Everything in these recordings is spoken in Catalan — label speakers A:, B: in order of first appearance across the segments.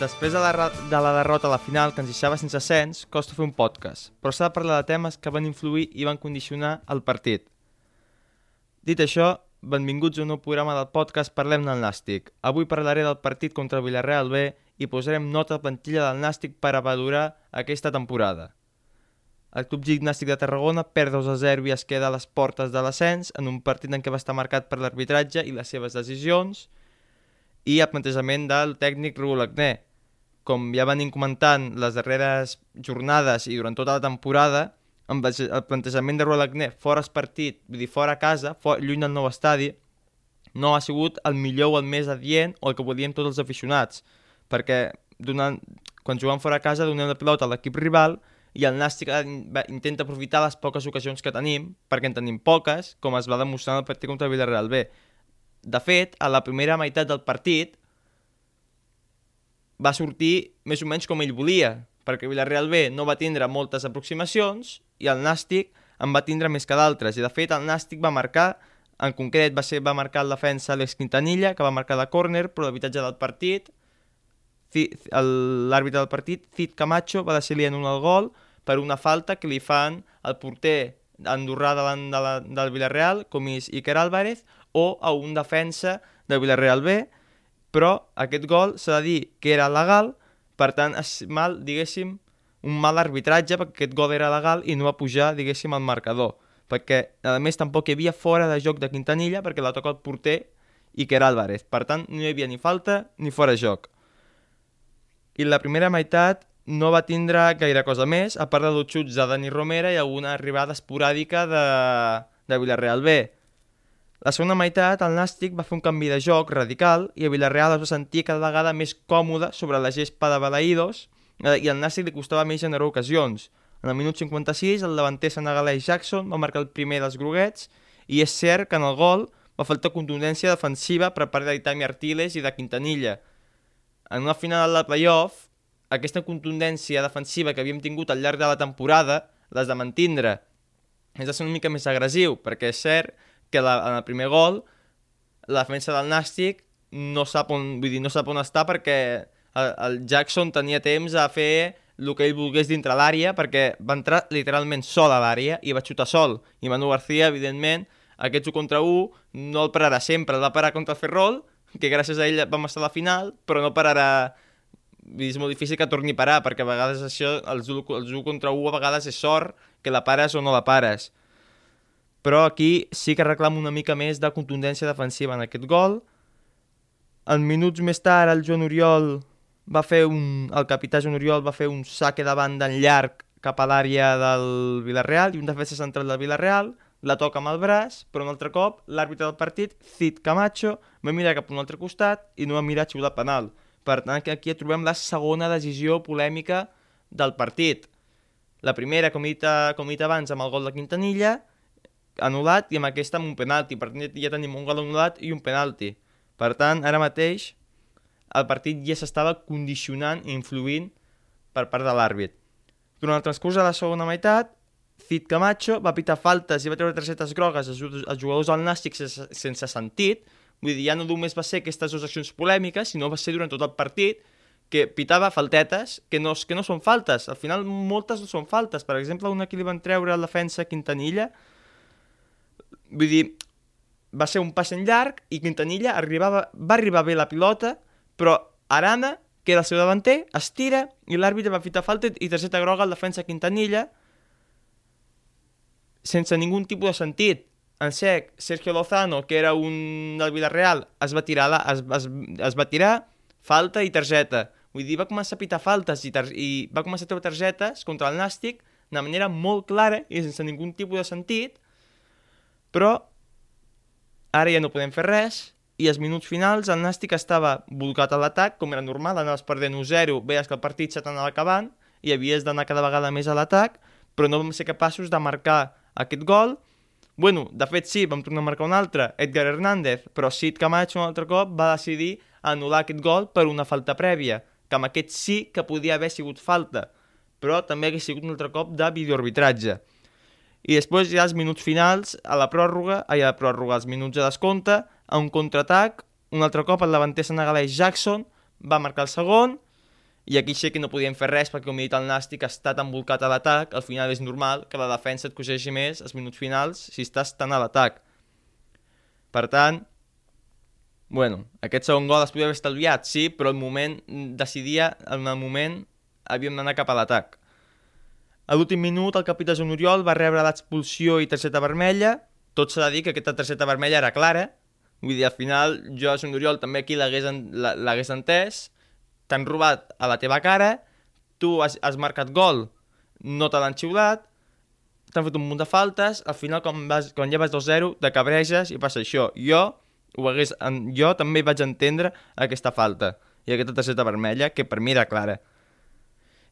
A: Després de la, de la derrota a la final, que ens deixava sense ascens, costa fer un podcast, però s'ha de parlar de temes que van influir i van condicionar el partit. Dit això, benvinguts a un nou programa del podcast Parlem del Nàstic. Avui parlaré del partit contra el Villarreal B i posarem nota a la plantilla del Nàstic per a valorar aquesta temporada. El Club Gimnàstic de Tarragona perd 2 a 0 i es queda a les portes de l'ascens en un partit en què va estar marcat per l'arbitratge i les seves decisions i el plantejament del tècnic Raúl Agné, com ja venim comentant les darreres jornades i durant tota la temporada, amb el plantejament de Roel Agné fora el partit, vull dir, fora casa, fora, lluny del nou estadi, no ha sigut el millor o el més adient o el que volíem tots els aficionats, perquè donant, quan juguem fora casa donem la pilota a l'equip rival i el Nàstic intenta aprofitar les poques ocasions que tenim, perquè en tenim poques, com es va demostrar en el partit contra el Villarreal B. De fet, a la primera meitat del partit, va sortir més o menys com ell volia, perquè Villarreal B no va tindre moltes aproximacions i el Nàstic en va tindre més que d'altres. I de fet el Nàstic va marcar, en concret va, ser, va marcar el defensa Alex Quintanilla, que va marcar de córner, però l'habitatge del partit, l'àrbitre del partit, Cid Camacho, va decidir en un al gol per una falta que li fan el porter andorrà davant de la, del Villarreal, com és Iker Álvarez, o a un defensa del Villarreal B, però aquest gol s'ha de dir que era legal, per tant és mal, diguéssim, un mal arbitratge perquè aquest gol era legal i no va pujar, diguéssim, al marcador. Perquè, a més, tampoc hi havia fora de joc de Quintanilla perquè la toca el porter Iker Álvarez. Per tant, no hi havia ni falta ni fora de joc. I la primera meitat no va tindre gaire cosa més, a part de dos xuts de Dani Romera i alguna arribada esporàdica de, de Villarreal B. La segona meitat, el Nàstic va fer un canvi de joc radical i el Villarreal es va sentir cada vegada més còmode sobre la gespa de Balaïdos eh, i al Nàstic li costava més generar ocasions. En el minut 56, el davanter senegalès Jackson va marcar el primer dels groguets i és cert que en el gol va faltar contundència defensiva per part d'Aitami Artiles i de Quintanilla. En una final de playoff, aquesta contundència defensiva que havíem tingut al llarg de la temporada l'has de mantindre. És de ser una mica més agressiu, perquè és cert que la, en el primer gol la defensa del Nàstic no sap on, vull dir, no sap on està perquè el, el Jackson tenia temps a fer el que ell volgués dintre l'àrea perquè va entrar literalment sol a l'àrea i va xutar sol. I Manu García, evidentment, aquest 1 contra 1 no el pararà sempre, el va parar contra el Ferrol, que gràcies a ell vam estar a la final, però no pararà és molt difícil que torni a parar, perquè a vegades això, els 1, els 1 contra 1 a vegades és sort que la pares o no la pares. Però aquí sí que reclamo una mica més de contundència defensiva en aquest gol. En minuts més tard el Joan Oriol va fer un... el capità Joan Oriol va fer un saque de banda en llarg cap a l'àrea del Villarreal i un defensa central del Villarreal la toca amb el braç, però un altre cop l'àrbitre del partit, Cid Camacho, va mirar cap a un altre costat i no va mirar a xiular penal. Per tant, aquí trobem la segona decisió polèmica del partit. La primera, com he dit, eh, com he dit abans, amb el gol de Quintanilla, anul·lat, i amb aquesta amb un penalti. Per tant, ja tenim un gol anul·lat i un penalti. Per tant, ara mateix, el partit ja s'estava condicionant i influint per part de l'àrbit. Durant el transcurs de la segona meitat, Cid Camacho va pitar faltes i va treure targetes grogues als ju- als jugadors del Nàstic sense, sentit. Vull dir, ja no només va ser aquestes dues accions polèmiques, sinó va ser durant tot el partit que pitava faltetes que no, que no són faltes. Al final, moltes no són faltes. Per exemple, una que li van treure al defensa Quintanilla, vull dir, va ser un pas en llarg i Quintanilla arribava, va arribar bé la pilota, però Arana, que era el seu davanter, es tira i l'àrbitre va fitar falta i targeta groga al defensa Quintanilla sense ningun tipus de sentit. En sec, Sergio Lozano, que era un del Villarreal, es va tirar, la, es, es, es va tirar falta i targeta. Vull dir, va començar a pitar faltes i, i va començar a treure targetes contra el Nàstic de manera molt clara i sense ningun tipus de sentit, però ara ja no podem fer res i als minuts finals el Nàstic estava volcat a l'atac, com era normal, anaves perdent 1-0, veies que el partit se t'anava acabant i havies d'anar cada vegada més a l'atac, però no vam ser capaços de marcar aquest gol. Bueno, de fet sí, vam tornar a marcar un altre, Edgar Hernández, però Sid Camacho un altre cop va decidir anul·lar aquest gol per una falta prèvia, que amb aquest sí que podia haver sigut falta, però també hagués sigut un altre cop de videoarbitratge. I després ja els minuts finals, a la pròrroga, ai, a la pròrroga, els minuts de descompte, a un contraatac, un altre cop el davanter senegalès Jackson va marcar el segon, i aquí sí que no podíem fer res perquè, com he dit, el Nàstic ha estat envolcat a l'atac, al final és normal que la defensa et cogeixi més els minuts finals si estàs tan a l'atac. Per tant, bueno, aquest segon gol es podia haver estalviat, sí, però el moment decidia, en el moment havíem d'anar cap a l'atac. A l'últim minut, el capità Joan Oriol va rebre l'expulsió i targeta vermella. Tot s'ha de dir que aquesta targeta vermella era clara. Vull dir, al final, jo, Joan Oriol, també aquí l'hagués entès. T'han robat a la teva cara, tu has, has marcat gol, no te l'han xiulat, t'han fet un munt de faltes, al final, quan, vas, quan ja vas 2-0, te cabreges i passa això. Jo, ho hagués, jo també vaig entendre aquesta falta i aquesta targeta vermella, que per mi era clara.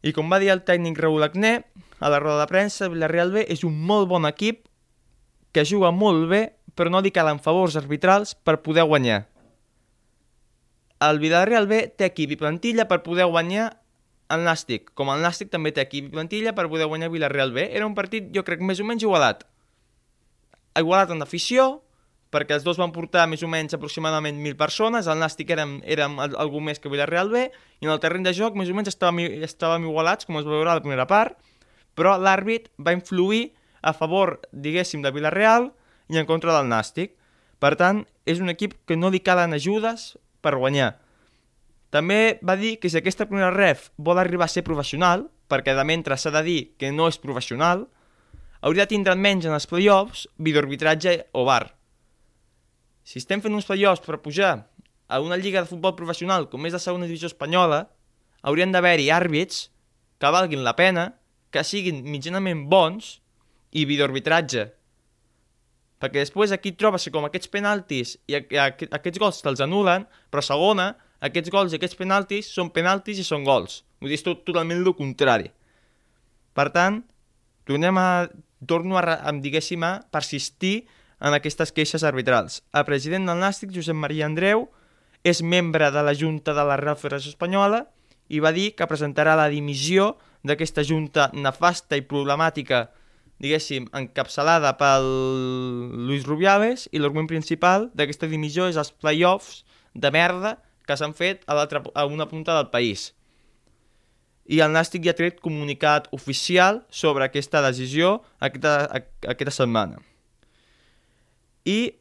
A: I com va dir el tècnic Raúl Agné, a la roda de premsa, Villarreal B és un molt bon equip que juga molt bé, però no li calen favors arbitrals per poder guanyar. El Villarreal B té equip i plantilla per poder guanyar el Nàstic, com el Nàstic també té equip i plantilla per poder guanyar Villarreal B. Era un partit, jo crec, més o menys igualat. Igualat en afició, perquè els dos van portar més o menys aproximadament 1.000 persones, el Nàstic érem, érem algú més que Villarreal B, i en el terreny de joc més o menys estàvem, estàvem igualats, com es va veure a la primera part, però l'àrbit va influir a favor, diguéssim, de Villarreal i en contra del Nàstic. Per tant, és un equip que no li calen ajudes per guanyar. També va dir que si aquesta primera ref vol arribar a ser professional, perquè de mentre s'ha de dir que no és professional, hauria de tindre menys en els playoffs videoarbitratge o bar. Si estem fent uns playoffs per pujar a una lliga de futbol professional com és la segona divisió espanyola, haurien d'haver-hi àrbits que valguin la pena, que siguin mitjanament bons i videoarbitratge. Perquè després aquí trobes que com aquests penaltis i aquests gols te'ls anulen, però segona, aquests gols i aquests penaltis són penaltis i són gols. Vull dir, és tot, totalment el contrari. Per tant, tornem a, torno a, a diguéssim, a persistir en aquestes queixes arbitrals. El president del Nàstic, Josep Maria Andreu, és membre de la Junta de la Real Federació Espanyola i va dir que presentarà la dimissió d'aquesta junta nefasta i problemàtica, diguéssim, encapçalada pel Luis Rubiales i l'argument principal d'aquesta dimissió és els play-offs de merda que s'han fet a, a una punta del país. I el Nàstic ja ha tret comunicat oficial sobre aquesta decisió aquesta, aquesta setmana. I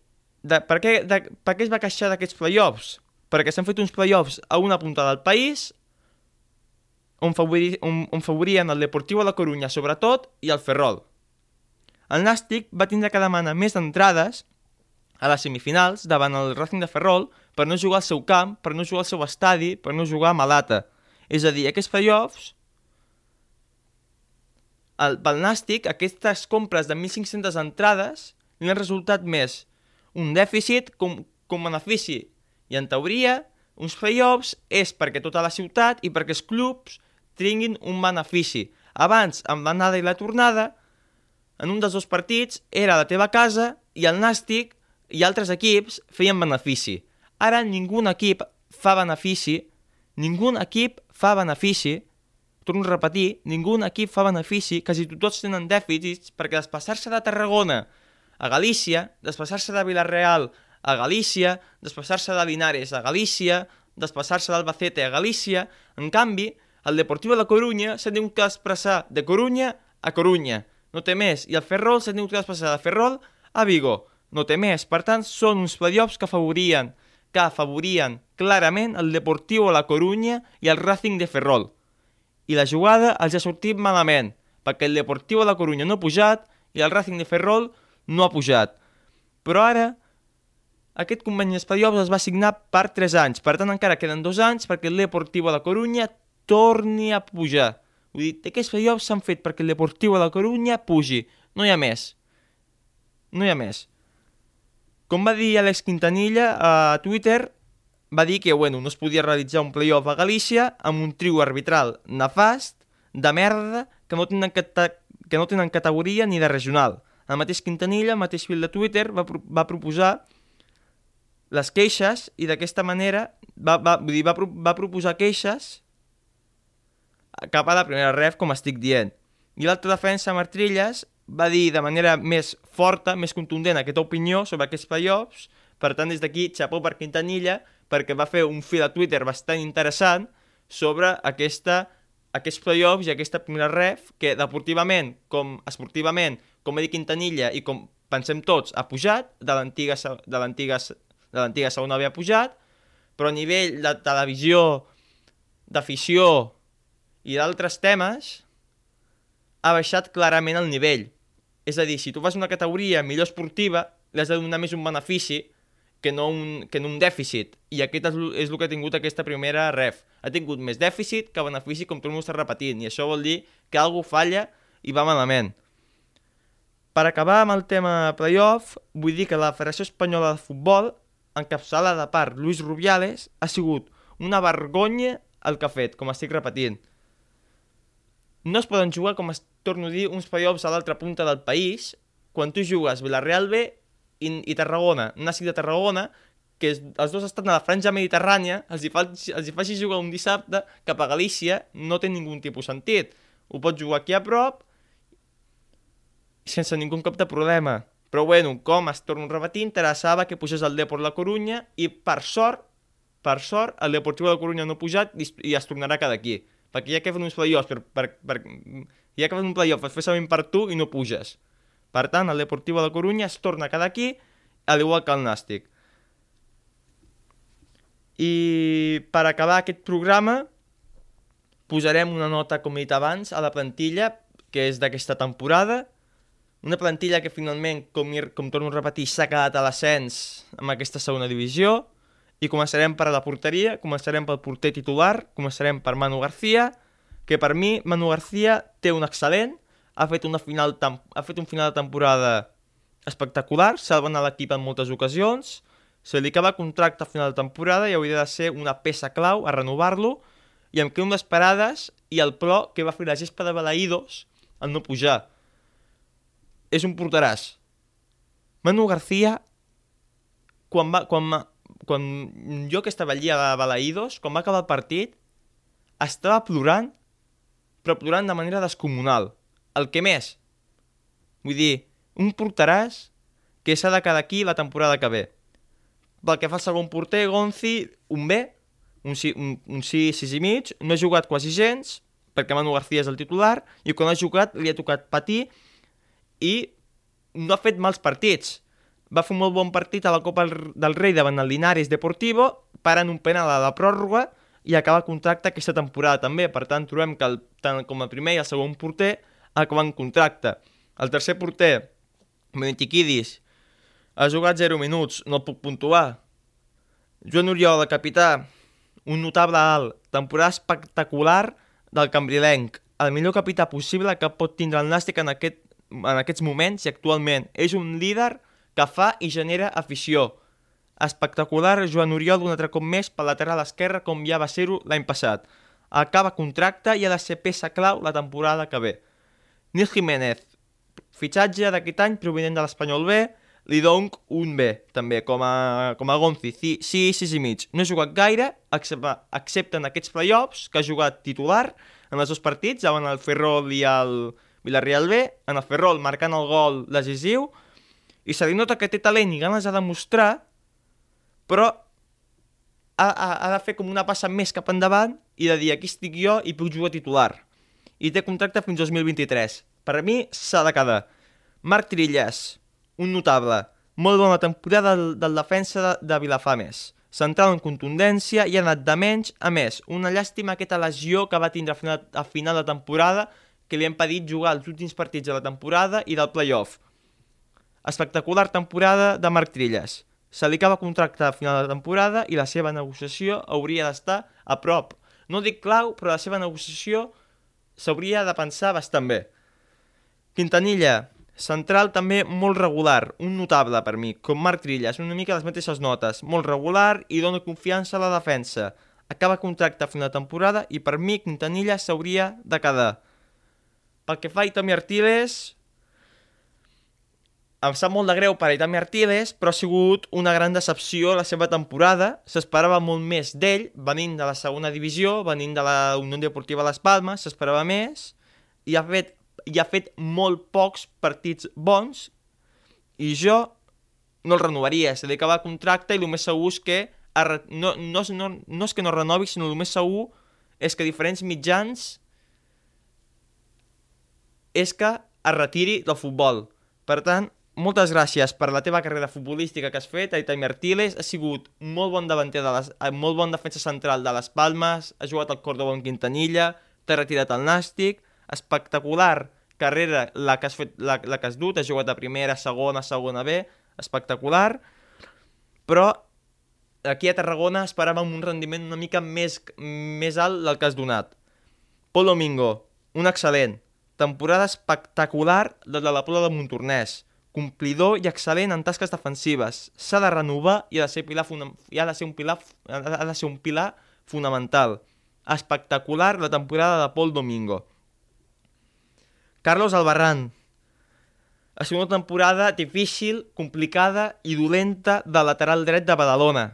A: de, per, què, de, per què es va queixar d'aquests playoffs? Perquè s'han fet uns playoffs a una punta del país on, favori, on, on favorien el Deportiu a la Corunya sobretot i el Ferrol. El Nàstic va tindre que demanar més entrades a les semifinals davant el Racing de Ferrol per no jugar al seu camp, per no jugar al seu estadi, per no jugar a Malata. És a dir, aquests playoffs, el, pel Nàstic, aquestes compres de 1.500 entrades li han resultat més un dèficit com, com benefici. I en teoria, uns play-offs és perquè tota la ciutat i perquè els clubs tinguin un benefici. Abans, amb l'anada i la tornada, en un dels dos partits era la teva casa i el Nàstic i altres equips feien benefici. Ara ningú equip fa benefici, ningú equip fa benefici, torno a repetir, ningú equip fa benefici, quasi tots tenen dèficits perquè desplaçar-se de Tarragona a Galícia, desplaçar-se de Vilareal a Galícia, desplaçar-se de Linares a Galícia, desplaçar-se d'Albacete a Galícia. En canvi, el Deportiu de la Corunya s'ha tingut que desplaçar de Corunya a Corunya. No té més. I el Ferrol s'ha tingut que desplaçar de Ferrol a Vigo. No té més. Per tant, són uns playoffs que afavorien, que afavorien clarament el Deportiu de la Corunya i el Racing de Ferrol. I la jugada els ha sortit malament, perquè el Deportiu de la Corunya no ha pujat i el Racing de Ferrol no ha pujat. Però ara, aquest conveni d'Espadiols es va signar per 3 anys, per tant encara queden 2 anys perquè el Deportivo de la Corunya torni a pujar. Vull dir, aquests playoffs s'han fet perquè el Deportivo de la Corunya pugi, no hi ha més. No hi ha més. Com va dir Alex Quintanilla a Twitter, va dir que bueno, no es podia realitzar un playoff a Galícia amb un trio arbitral nefast, de merda que no tenen, cata que no tenen categoria ni de regional. El mateix Quintanilla, el mateix fil de Twitter, va, pro va proposar les queixes i d'aquesta manera va, va, dir, va, pro va proposar queixes cap a la primera ref, com estic dient. I l'altra defensa, Martrilles, va dir de manera més forta, més contundent aquesta opinió sobre aquests playoffs, per tant, des d'aquí, xapó per Quintanilla, perquè va fer un fil a Twitter bastant interessant sobre aquesta, aquests playoffs i aquesta primera ref, que deportivament, com esportivament, com ha dit Quintanilla i com pensem tots, ha pujat, de l'antiga de l'antiga de l'antiga segona havia pujat, però a nivell de televisió, d'afició i d'altres temes, ha baixat clarament el nivell. És a dir, si tu fas una categoria millor esportiva, li has de donar més un benefici que no un, que no un dèficit. I aquest és, és el que ha tingut aquesta primera ref. Ha tingut més dèficit que benefici, com tot està repetint. I això vol dir que algú falla i va malament. Per acabar amb el tema playoff, vull dir que la Federació Espanyola de Futbol, encapçalada per Luis Rubiales, ha sigut una vergonya el que ha fet, com estic repetint. No es poden jugar, com es torno a dir, uns playoffs a l'altra punta del país, quan tu jugues Villarreal B i, i Tarragona, Nàstic de Tarragona, que els dos estan a la franja mediterrània, els hi, fa, els hi faci jugar un dissabte cap a Galícia, no té ningun tipus sentit. Ho pots jugar aquí a prop sense ningú cap de problema. Però bueno, com es torno a repetir, interessava que pugés el Deport La Corunya i per sort, per sort, el Deportiu de la Corunya no ha pujat i es tornarà cada aquí. Perquè ja que fan uns playoffs per, per, per, ja que fan un playoff es fer per tu i no puges. Per tant, el Deportiu de la Corunya es torna cada aquí, al igual que el Nàstic. I per acabar aquest programa, posarem una nota, com he dit abans, a la plantilla, que és d'aquesta temporada, una plantilla que finalment, com, com torno a repetir, s'ha quedat a l'ascens amb aquesta segona divisió, i començarem per la porteria, començarem pel porter titular, començarem per Manu García, que per mi Manu García té un excel·lent, ha fet, una final ha fet un final de temporada espectacular, salvant a l'equip en moltes ocasions, se li acaba contracte a final de temporada i hauria de ser una peça clau a renovar-lo, i em quedo unes parades i el pro que va fer la gespa de Balaïdos en no pujar. És un porteràs. Manu García, quan, va, quan, quan jo que estava allà a Balaïdos, quan va acabar el partit, estava plorant, però plorant de manera descomunal. El que més? Vull dir, un porteràs que s'ha de quedar aquí la temporada que ve. Pel que fa al segon porter, Gonzi, un B, un, un, un 6, 6 i mig, no ha jugat quasi gens, perquè Manu García és el titular, i quan ha jugat li ha tocat patir i no ha fet mals partits va fer un molt bon partit a la Copa del Rei davant el Linares Deportivo, parant un penal a la pròrroga i acaba el contracte aquesta temporada també. Per tant, trobem que el, tant com el primer i el segon porter acaben contracte. El tercer porter, Mentiquidis, ha jugat 0 minuts, no puc puntuar. Joan Oriol, el capità, un notable alt, temporada espectacular del Cambrilenc, el millor capità possible que pot tindre el Nàstic en, aquest, en aquests moments i actualment. És un líder que fa i genera afició. Espectacular Joan Oriol un altre cop més pel lateral esquerre com ja va ser-ho l'any passat. Acaba contracte i ha de ser peça clau la temporada que ve. Nil Jiménez, fitxatge d'aquest any provinent de l'Espanyol B, li dono un B, també, com a, com a Gonzi, sí, sí, sis i mig. No ha jugat gaire, excepte en aquests playoffs, que ha jugat titular en els dos partits, davant el Ferrol i el Villarreal B, en el Ferrol marcant el gol decisiu, i se li nota que té talent i ganes de demostrar, però ha, ha, ha de fer com una passa més cap endavant i de dir aquí estic jo i puc jugar titular. I té contracte fins 2023. Per a mi s'ha de quedar. Marc Trilles, un notable. Molt bona temporada del, del defensa de, de Vilafames. Central en contundència i ha anat de menys a més. Una llàstima aquesta lesió que va tindre a final, a final de temporada que li ha impedit jugar els últims partits de la temporada i del playoff Espectacular temporada de Marc Trilles. Se li acaba contracte a final de temporada i la seva negociació hauria d'estar a prop. No dic clau, però la seva negociació s'hauria de pensar bastant bé. Quintanilla, central també molt regular, un notable per mi, com Marc Trilles, una mica les mateixes notes, molt regular i dona confiança a la defensa. Acaba contracte a final de temporada i per mi Quintanilla s'hauria de quedar. pel que fa a Itami Artiles, em sap molt de greu per a Itami Artiles, però ha sigut una gran decepció la seva temporada. S'esperava molt més d'ell, venint de la segona divisió, venint de la Unió Deportiva Les Palmes, s'esperava més, i ha fet, i ha fet molt pocs partits bons, i jo no el renovaria, s'ha d'acabar contracte i el més segur és que no, no, no, no és que no renovi, sinó el més segur és que diferents mitjans és que es retiri del futbol. Per tant, moltes gràcies per la teva carrera futbolística que has fet, Aitami Artiles. Ha sigut molt bon davanter, de les, eh, molt bon defensa central de les Palmes, ha jugat al Córdoba en Quintanilla, t'ha retirat al Nàstic, espectacular carrera la que has, fet, la, la que has dut, has jugat a primera, segona, segona B, espectacular, però aquí a Tarragona esperàvem un rendiment una mica més, més alt del que has donat. Pol Domingo, un excel·lent, temporada espectacular de la Pola de Montornès, complidor i excel·lent en tasques defensives. S'ha de renovar i ha de ser, pilar i ha de ser un pilar ha de ser un pilar fonamental. Espectacular la temporada de Pol Domingo. Carlos Albarrán. Ha sigut una temporada difícil, complicada i dolenta de lateral dret de Badalona.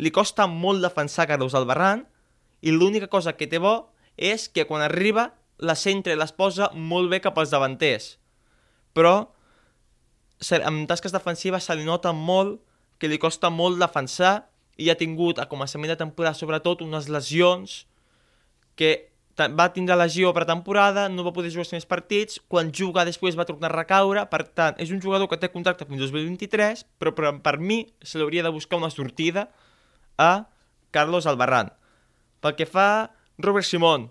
A: Li costa molt defensar Carlos Albarrán i l'única cosa que té bo és que quan arriba la centra i les posa molt bé cap als davanters. Però en tasques defensives se li nota molt que li costa molt defensar i ha tingut a començament de temporada sobretot unes lesions que va tindre lesió per temporada, no va poder jugar més partits, quan juga després va tornar a recaure, per tant, és un jugador que té contracte fins 2023, però per, per mi se li hauria de buscar una sortida a Carlos Albarrán. Pel que fa Robert Simón,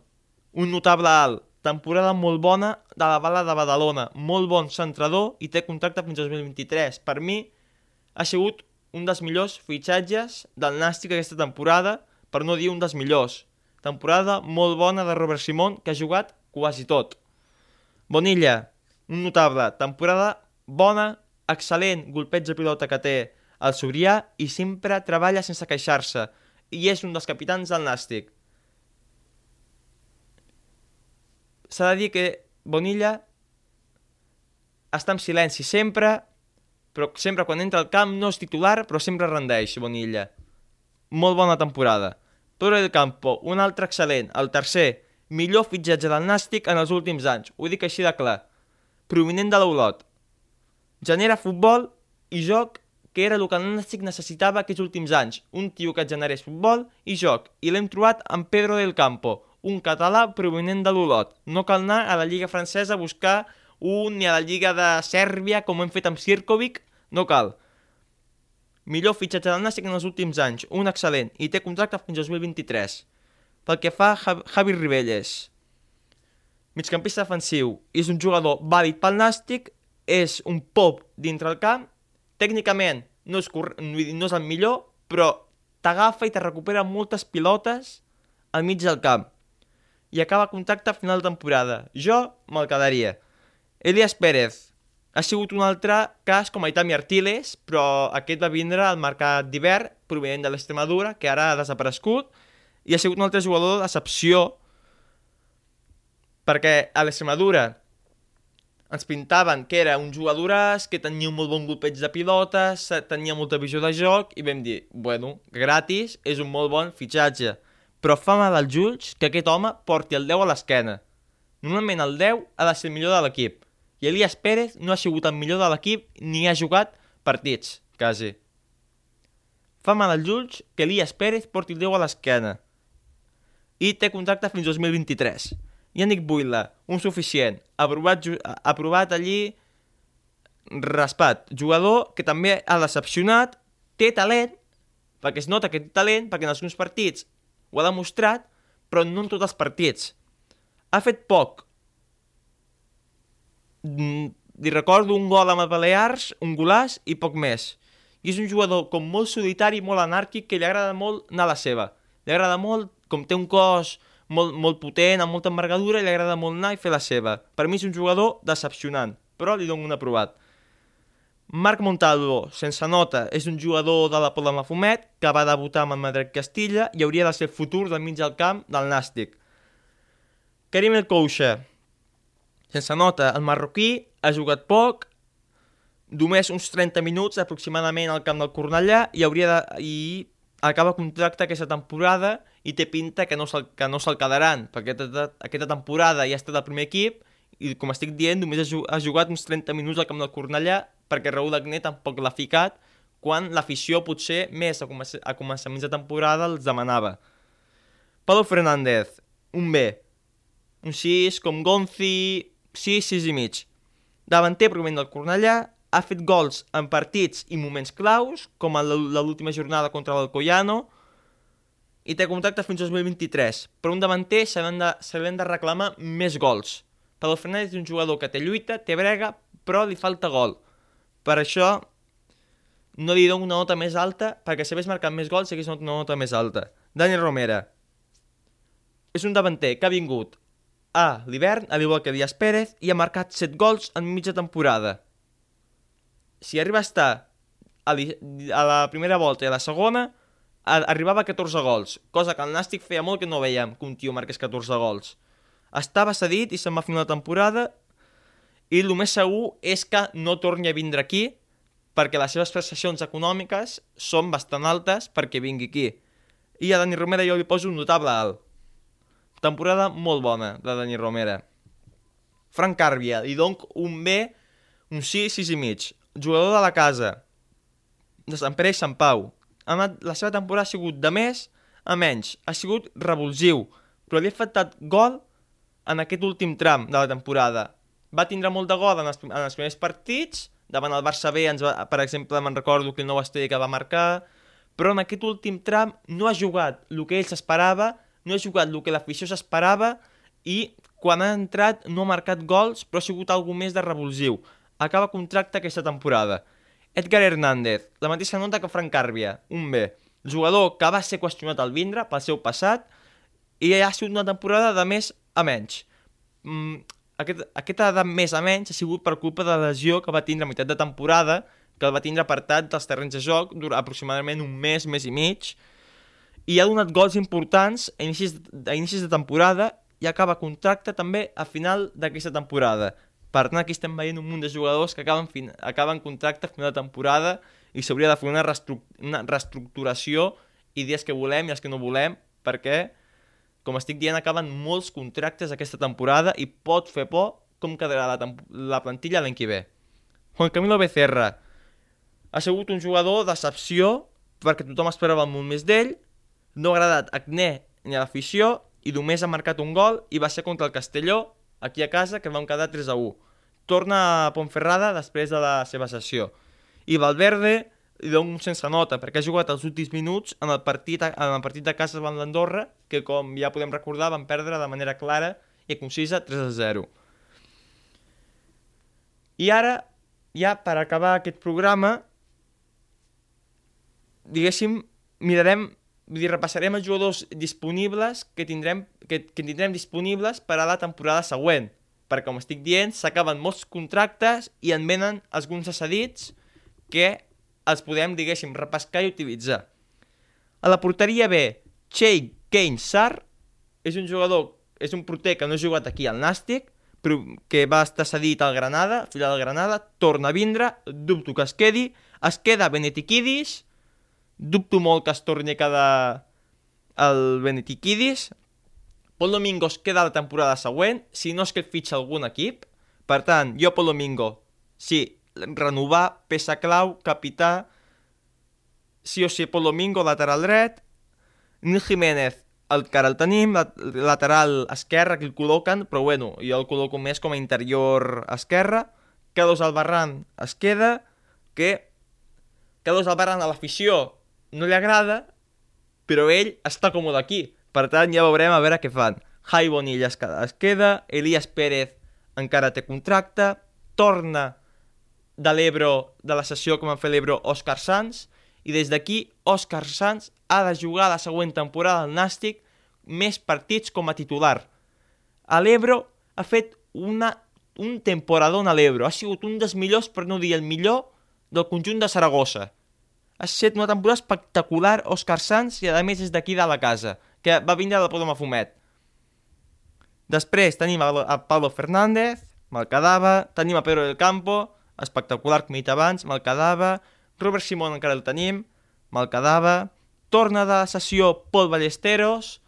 A: un notable alt, temporada molt bona de la bala de Badalona, molt bon centrador i té contracte fins 2023. Per mi ha sigut un dels millors fitxatges del Nàstic aquesta temporada, per no dir un dels millors. Temporada molt bona de Robert Simón, que ha jugat quasi tot. Bonilla, un notable, temporada bona, excel·lent golpeig de pilota que té el Sobrià i sempre treballa sense queixar-se i és un dels capitans del Nàstic. S'ha de dir que Bonilla està en silenci sempre, però sempre quan entra al camp no és titular, però sempre rendeix Bonilla. Molt bona temporada. Torre del Campo, un altre excel·lent, el tercer, millor fitxatge del Nàstic en els últims anys, ho dic així de clar. Provinent de l'Olot. Genera futbol i joc que era el que el Nàstic necessitava aquests últims anys. Un tio que generés futbol i joc, i l'hem trobat amb Pedro del Campo, un català provinent de l'Olot. No cal anar a la Lliga Francesa a buscar un ni a la Lliga de Sèrbia, com hem fet amb Sirkovic, no cal. Millor fitxatge del Nàstic en els últims anys, un excel·lent, i té contracte fins 2023. Pel que fa a Javi Ribelles, migcampista defensiu, és un jugador vàlid pel Nàstic, és un pop dintre el camp, tècnicament no és, no és el millor, però t'agafa i te recupera moltes pilotes al mig del camp i acaba contacte a final de temporada. Jo me'l quedaria. Elias Pérez. Ha sigut un altre cas com Aitami Artiles, però aquest va vindre al mercat d'hivern, provenent de l'Extremadura, que ara ha desaparegut, i ha sigut un altre jugador d'excepció, perquè a l'Extremadura ens pintaven que era un jugador que tenia un molt bon golpeig de pilotes, tenia molta visió de joc, i vam dir, bueno, gratis, és un molt bon fitxatge però fa mal als ulls que aquest home porti el 10 a l'esquena. Normalment el 10 ha de ser el millor de l'equip, i Elias Pérez no ha sigut el millor de l'equip ni ha jugat partits, quasi. Fa mal als ulls que Elias Pérez porti el 10 a l'esquena. I té contracte fins 2023. Yannick Buila, un suficient, aprovat, aprovat allí raspat. Jugador que també ha decepcionat, té talent, perquè es nota que té talent, perquè en alguns partits ho ha demostrat, però no en tots els partits. Ha fet poc. Mm, li recordo un gol amb el Balears, un golàs i poc més. I és un jugador com molt solitari, molt anàrquic, que li agrada molt anar a la seva. Li agrada molt, com té un cos molt, molt potent, amb molta envergadura, li agrada molt anar i fer la seva. Per mi és un jugador decepcionant, però li dono un aprovat. Marc Montalvo, sense nota, és un jugador de la Pola Mafumet que va debutar amb el Madrid Castilla i hauria de ser el futur del mig del camp del Nàstic. Karim El Kouxa, Sense nota, el marroquí ha jugat poc, només uns 30 minuts aproximadament al camp del Cornellà i hauria de, i acaba contracte aquesta temporada i té pinta que no se'l no se quedaran, perquè aquesta, aquesta temporada ja ha estat al primer equip i com estic dient només ha jugat uns 30 minuts al camp del Cornellà perquè Raúl Agné tampoc l'ha ficat quan l'afició potser més a, a començaments de temporada els demanava. Pablo Fernández, un B, un 6 com Gonzi, 6, 6 i mig. Davanter provenent del Cornellà, ha fet gols en partits i moments claus, com a l'última jornada contra l'Alcoyano, i té contracte fins al 2023. Però un davanter se de, se de reclamar més gols. Fernández és un jugador que té lluita, té brega, però li falta gol. Per això no li dono una nota més alta, perquè si hagués marcat més gols hagués donat una nota més alta. Dani Romera. És un davanter que ha vingut a l'hivern, al igual que Díaz Pérez, i ha marcat 7 gols en mitja temporada. Si arriba a estar a, a la primera volta i a la segona, a arribava a 14 gols, cosa que el Nàstic feia molt que no veiem que un tio marqués 14 gols. Estava cedit i se'n va fer una temporada i el més segur és que no torni a vindre aquí perquè les seves prestacions econòmiques són bastant altes perquè vingui aquí. I a Dani Romera jo li poso un notable alt. Temporada molt bona de Dani Romera. Frank Carbia, i donc un B, un 6, 6 i mig. Jugador de la casa, de Sant Pere i Sant Pau. La seva temporada ha sigut de més a menys. Ha sigut revulsiu, però li ha faltat gol en aquest últim tram de la temporada. Va tindre molt de gol en els, en els primers partits, davant el Barça B, ens va, per exemple, me'n recordo que el nou Estella que va marcar, però en aquest últim tram no ha jugat el que ell s'esperava no ha jugat el que l'afició s'esperava i quan ha entrat no ha marcat gols, però ha sigut alguna més de revulsiu. Acaba contracte aquesta temporada. Edgar Hernández, la mateixa nota que Frank Carbia, un B. Jugador que va ser qüestionat al vindre pel seu passat i ha sigut una temporada de més a menys. Mm, aquest, aquesta de més a menys ha sigut per culpa de la lesió que va tindre a meitat de temporada, que el va tindre apartat dels terrenys de joc durant aproximadament un mes, mes i mig, i ha donat gols importants a inicis, a inicis de temporada i acaba contracte també a final d'aquesta temporada. Per tant, aquí estem veient un munt de jugadors que acaben, fin acaben contracte a final de temporada i s'hauria de fer una, una reestructuració i dies que volem i els que no volem, perquè, com estic dient, acaben molts contractes aquesta temporada i pot fer por com quedarà la, la plantilla l'any que ve. Juan Camilo Becerra ha sigut un jugador d'excepció perquè tothom esperava molt més d'ell, no ha agradat a Acné ni a l'afició i només ha marcat un gol i va ser contra el Castelló, aquí a casa, que vam quedar 3 a 1. Torna a Pontferrada després de la seva sessió. I Valverde li dono sense nota, perquè ha jugat els últims minuts en el partit, en el partit de casa davant l'Andorra, que com ja podem recordar van perdre de manera clara i concisa 3 a 0. I ara, ja per acabar aquest programa, diguéssim, mirarem vull dir, repassarem els jugadors disponibles que tindrem, que, que tindrem disponibles per a la temporada següent. Perquè, com estic dient, s'acaben molts contractes i en venen alguns cedits que els podem, diguéssim, repescar i utilitzar. A la porteria B, Che Kane Sar és un jugador, és un porter que no ha jugat aquí al Nàstic, però que va estar cedit al Granada, fila del Granada, torna a vindre, dubto que es quedi, es queda Benetiquidis, Dubto molt que es torni a quedar el Benetiquidis. Pol Domingo es queda la temporada següent, si no és que fitxa algun equip. Per tant, jo Pol Domingo, sí, renovar, peça clau, capità, sí o sí Pol Domingo, lateral dret, Nil Jiménez, el que ara el tenim, lateral esquerre, que el col·loquen, però bueno, jo el col·loco més com a interior esquerre, Carlos Albarran es queda, que Carlos Albarran a l'afició no li agrada, però ell està còmode aquí. Per tant, ja veurem a veure què fan. Jai Bonilla es queda, Elias Pérez encara té contracte, torna de l'Ebro, de la sessió que van fer l'Ebro, Òscar Sanz, i des d'aquí Òscar Sanz ha de jugar la següent temporada al Nàstic més partits com a titular. A l'Ebro ha fet una, un temporador a l'Ebro, ha sigut un dels millors, per no dir el millor, del conjunt de Saragossa ha estat una temporada espectacular Òscar Sanz i a més és d'aquí de la casa, que va vindre de Podoma Fumet. Després tenim a, Pablo Fernández, me'l quedava. Tenim a Pedro del Campo, espectacular, com he dit abans, me'l quedava. Robert Simón encara el tenim, me'l quedava. Torna de la sessió Pol Ballesteros.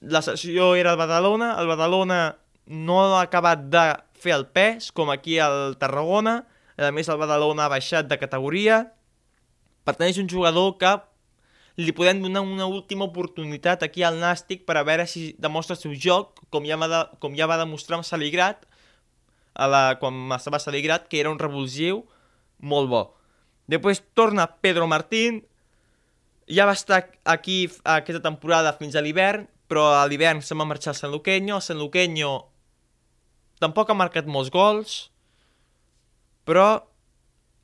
A: La sessió era al Badalona, el Badalona no ha acabat de fer el pes, com aquí al Tarragona. A més, el Badalona ha baixat de categoria. Per tant, és un jugador que li podem donar una última oportunitat aquí al Nàstic per a veure si demostra el seu joc, com ja va, de, com ja va demostrar amb Saligrat, a la, quan estava Saligrat, que era un revulsiu molt bo. Després torna Pedro Martín, ja va estar aquí aquesta temporada fins a l'hivern, però a l'hivern se'n va marxar al San Luqueño, San Luqueño tampoc ha marcat molts gols, però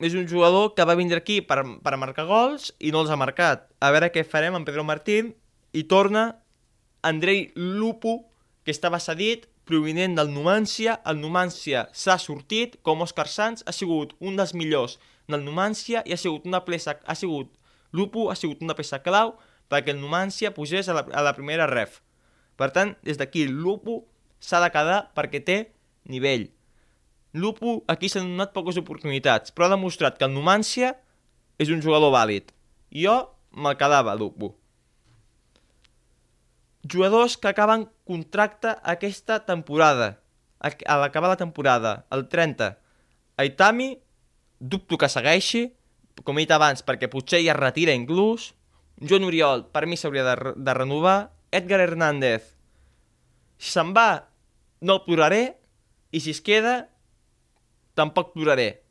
A: és un jugador que va vindre aquí per, per marcar gols i no els ha marcat. A veure què farem amb Pedro Martín. I torna Andrei Lupo, que estava cedit, provinent del Numància. El Numància s'ha sortit, com Òscar Sanz, ha sigut un dels millors del Numància i ha sigut una peça, ha sigut, Lupo ha sigut una peça clau perquè el Numància pugés a la, a la primera ref. Per tant, des d'aquí, Lupo s'ha de quedar perquè té nivell. Lupo aquí s'han donat poques oportunitats, però ha demostrat que el Numància és un jugador vàlid. Jo me'l quedava, Lupo. Jugadors que acaben contracte aquesta temporada, a l'acabar la temporada, el 30. Aitami, dubto que segueixi, com he dit abans, perquè potser ja es retira inclús. Joan Oriol, per mi s'hauria de, de renovar. Edgar Hernández, si se'n va, no el ploraré, i si es queda, tampoc ploraré.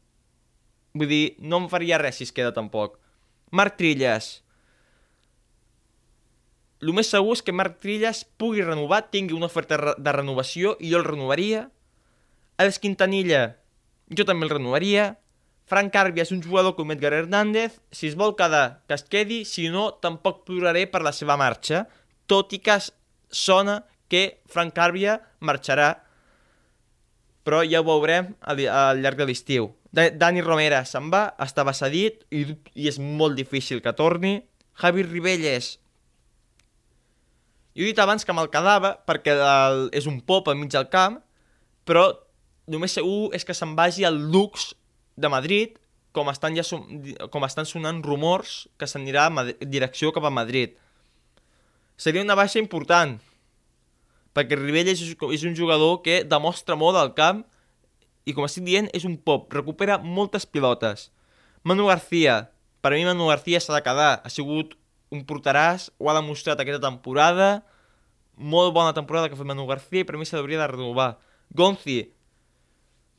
A: Vull dir, no em faria res si es queda tampoc. Marc Trilles. El més segur és que Marc Trilles pugui renovar, tingui una oferta de renovació i jo el renovaria. Alex Quintanilla, jo també el renovaria. Frank Carbia és un jugador com Edgar Hernández. Si es vol quedar, que es quedi. Si no, tampoc ploraré per la seva marxa. Tot i que sona que Frank Carbia marxarà però ja ho veurem al, al llarg de l'estiu. Dani Romera se'n va, estava cedit i, i és molt difícil que torni. Javi Ribelles, jo he dit abans que me'l quedava perquè el, és un pop al mig del camp, però només segur és que se'n vagi al Lux de Madrid, com estan, ja, com estan sonant rumors que s'anirà direcció cap a Madrid. Seria una baixa important, perquè Ribelles és, és un jugador que demostra molt al camp i com estic dient és un pop, recupera moltes pilotes. Manu García, per a mi Manu García s'ha de quedar, ha sigut un porteràs, ho ha demostrat aquesta temporada, molt bona temporada que fet Manu García i per mi s'hauria de renovar. Gonzi,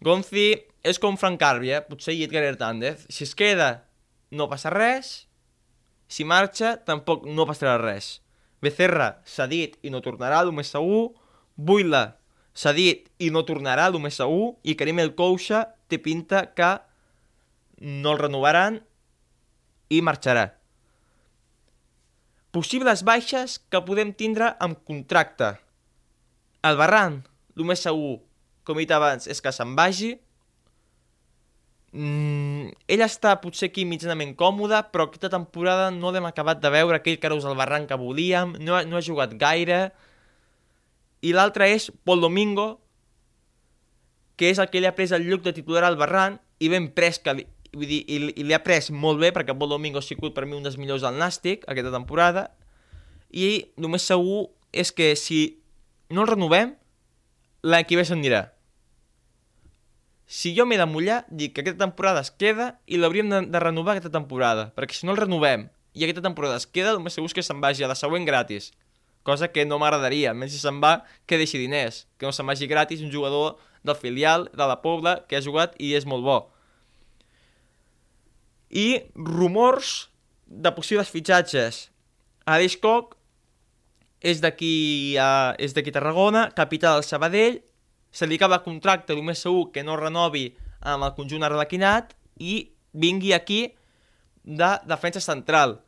A: Gonzi és com Frank Carbia, potser i Edgar Hernández, si es queda no passa res, si marxa tampoc no passarà res. Becerra s'ha dit i no tornarà, el més segur. Buila s'ha dit i no tornarà, el més segur. I Karim El Coucha té pinta que no el renovaran i marxarà. Possibles baixes que podem tindre amb contracte. El Barran, el més segur, com he dit abans, és que se'n vagi, Mm, ell està potser aquí mitjanament còmode, però aquesta temporada no l'hem acabat de veure, aquell Carus al barranc que volíem, no, no ha jugat gaire. I l'altre és Pol Domingo, que és el que li ha pres el lloc de titular al barranc, i ben pres que li, vull dir, i, i li ha pres molt bé, perquè Pol Domingo ha sigut per mi un dels millors del Nàstic aquesta temporada, i només segur és que si no el renovem, l'any que ve s'anirà si jo m'he de mullar, dic que aquesta temporada es queda i l'hauríem de, de renovar aquesta temporada, perquè si no el renovem i aquesta temporada es queda, el més segur que se'n vagi a la següent gratis, cosa que no m'agradaria, més si se'n va, que deixi diners, que no se'n vagi gratis un jugador del filial de la Pobla que ha jugat i és molt bo. I rumors de possibles fitxatges. Aleix Koch és d'aquí a, és d'aquí Tarragona, capità del Sabadell, se li acaba contracte, el més segur que no renovi amb el conjunt arlequinat i vingui aquí de defensa central.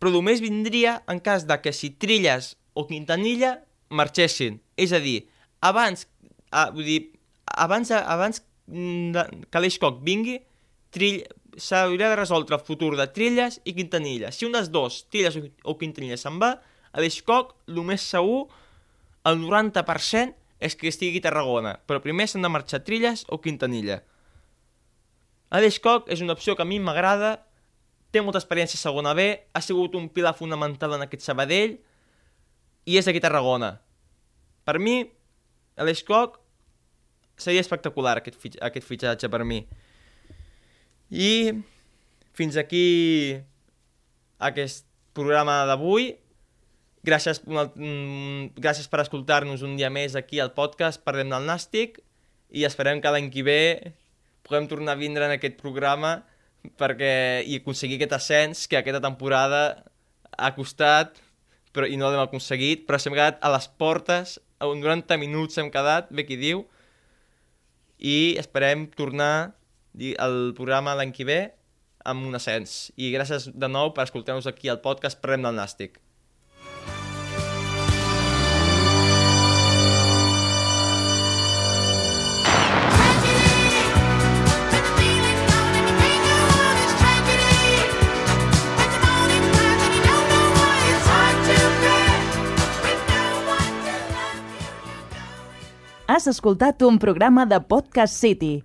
A: Però només vindria en cas de que si Trilles o Quintanilla marxessin. És a dir, abans, a, vull dir, abans, abans que l'Eixcoc vingui, Trill, s'hauria de resoldre el futur de Trilles i Quintanilla. Si un dels dos, Trilles o Quintanilla, se'n va, a l'Eixcoc, el més segur, el 90% és que estigui a Tarragona, però primer s'han de marxar Trilles o Quintanilla. Aleix Coc és una opció que a mi m'agrada, té molta experiència a segona B, ha sigut un pilar fonamental en aquest Sabadell i és d'aquí a Tarragona. Per mi, Aleix Coc seria espectacular aquest, aquest fitxatge per mi. I fins aquí aquest programa d'avui. Gràcies, mm, gràcies per escoltar-nos un dia més aquí al podcast Parlem del Nàstic i esperem que l'any que ve puguem tornar a vindre en aquest programa perquè i aconseguir aquest ascens que aquesta temporada ha costat però, i no l'hem aconseguit, però s'hem quedat a les portes, a 90 minuts hem quedat, bé qui diu, i esperem tornar al programa l'any que ve amb un ascens. I gràcies de nou per escoltar-nos aquí al podcast Parlem del Nàstic.
B: Has escoltat un programa de Podcast City,